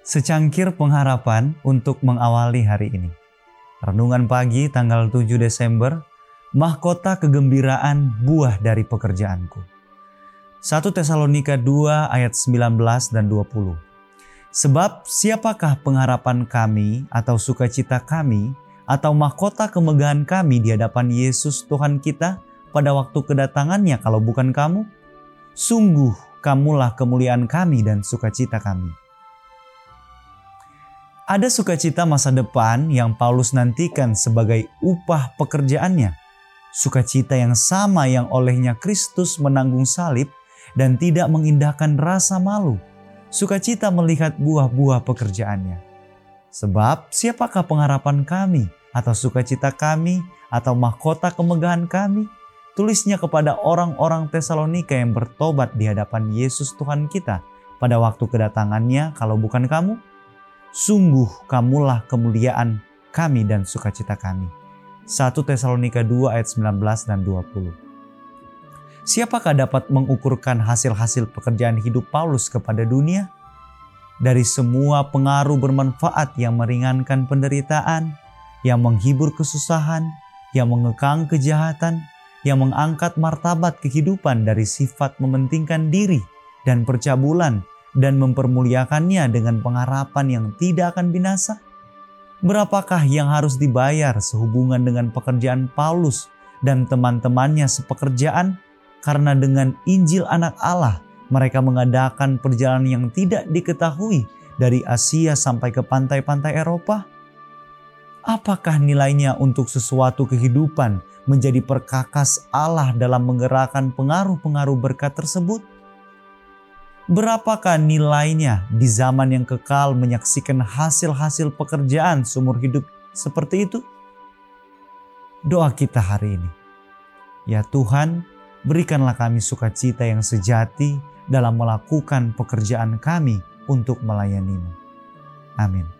Secangkir pengharapan untuk mengawali hari ini. Renungan pagi tanggal 7 Desember, mahkota kegembiraan buah dari pekerjaanku. 1 Tesalonika 2 ayat 19 dan 20. Sebab siapakah pengharapan kami atau sukacita kami atau mahkota kemegahan kami di hadapan Yesus Tuhan kita pada waktu kedatangannya kalau bukan kamu? Sungguh kamulah kemuliaan kami dan sukacita kami. Ada sukacita masa depan yang Paulus nantikan sebagai upah pekerjaannya. Sukacita yang sama yang olehnya Kristus menanggung salib dan tidak mengindahkan rasa malu. Sukacita melihat buah-buah pekerjaannya. Sebab siapakah pengharapan kami atau sukacita kami atau mahkota kemegahan kami? Tulisnya kepada orang-orang Tesalonika yang bertobat di hadapan Yesus Tuhan kita pada waktu kedatangannya kalau bukan kamu Sungguh kamulah kemuliaan kami dan sukacita kami. 1 Tesalonika 2 ayat 19 dan 20. Siapakah dapat mengukurkan hasil-hasil pekerjaan hidup Paulus kepada dunia? Dari semua pengaruh bermanfaat yang meringankan penderitaan, yang menghibur kesusahan, yang mengekang kejahatan, yang mengangkat martabat kehidupan dari sifat mementingkan diri dan percabulan dan mempermuliakannya dengan pengharapan yang tidak akan binasa? Berapakah yang harus dibayar sehubungan dengan pekerjaan Paulus dan teman-temannya sepekerjaan? Karena dengan Injil Anak Allah, mereka mengadakan perjalanan yang tidak diketahui dari Asia sampai ke pantai-pantai Eropa. Apakah nilainya untuk sesuatu kehidupan menjadi perkakas Allah dalam menggerakkan pengaruh-pengaruh berkat tersebut? Berapakah nilainya di zaman yang kekal menyaksikan hasil-hasil pekerjaan seumur hidup seperti itu? Doa kita hari ini. Ya Tuhan, berikanlah kami sukacita yang sejati dalam melakukan pekerjaan kami untuk melayanimu. Amin.